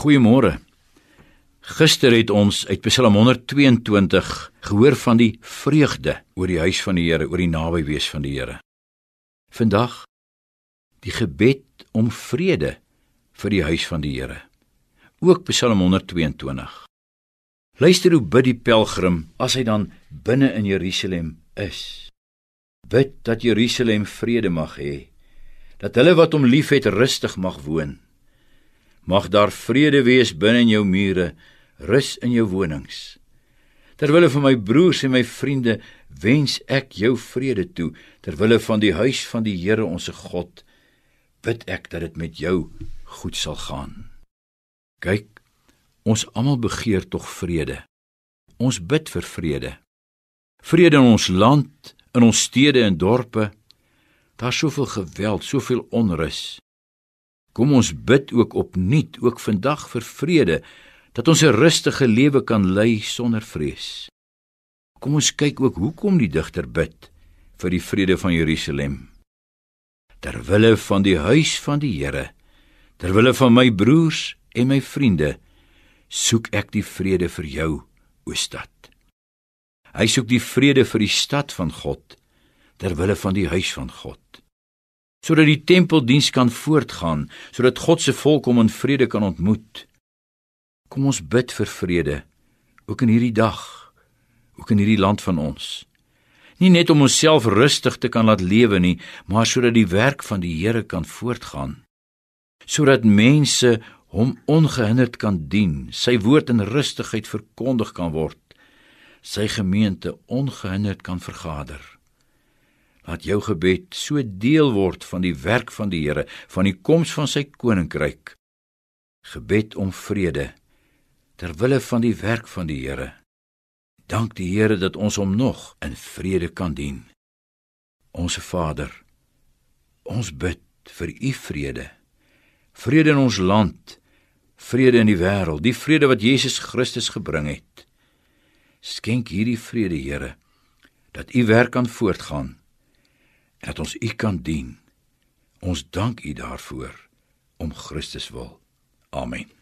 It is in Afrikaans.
Goeiemôre. Gister het ons uit Psalm 122 gehoor van die vreugde oor die huis van die Here, oor die naby wees van die Here. Vandag die gebed om vrede vir die huis van die Here. Ook Psalm 122. Luister hoe bid die pelgrim as hy dan binne in Jerusalem is. Bid dat Jerusalem vrede mag hê, dat hulle wat hom liefhet rustig mag woon. Mag daar vrede wees binne in jou mure, rus in jou wonings. Terwille van my broers en my vriende wens ek jou vrede toe. Terwille van die huis van die Here onsse God bid ek dat dit met jou goed sal gaan. Kyk, ons almal begeer tog vrede. Ons bid vir vrede. Vrede in ons land, in ons stede en dorpe. Daar's soveel geweld, soveel onrus. Kom ons bid ook opnuut ook vandag vir vrede dat ons 'n rustige lewe kan lei sonder vrees. Kom ons kyk ook hoekom die digter bid vir die vrede van Jerusalem. Terwille van die huis van die Here, terwille van my broers en my vriende, soek ek die vrede vir jou, o stad. Hy soek die vrede vir die stad van God, terwille van die huis van God sodat die tempeldiens kan voortgaan, sodat God se volk hom in vrede kan ontmoet. Kom ons bid vir vrede ook in hierdie dag, ook in hierdie land van ons. Nie net om onsself rustig te kan laat lewe nie, maar sodat die werk van die Here kan voortgaan. Sodat mense hom ongehinderd kan dien, sy woord in rustigheid verkondig kan word, sy gemeente ongehinderd kan vergader laat jou gebed so deel word van die werk van die Here, van die koms van sy koninkryk. Gebed om vrede ter wille van die werk van die Here. Dank die Here dat ons hom nog in vrede kan dien. Onse Vader, ons bid vir u vrede. Vrede in ons land, vrede in die wêreld, die vrede wat Jesus Christus gebring het. Skenk hierdie vrede, Here, dat u werk kan voortgaan dat ons U kan dien. Ons dank U daarvoor om Christus wil. Amen.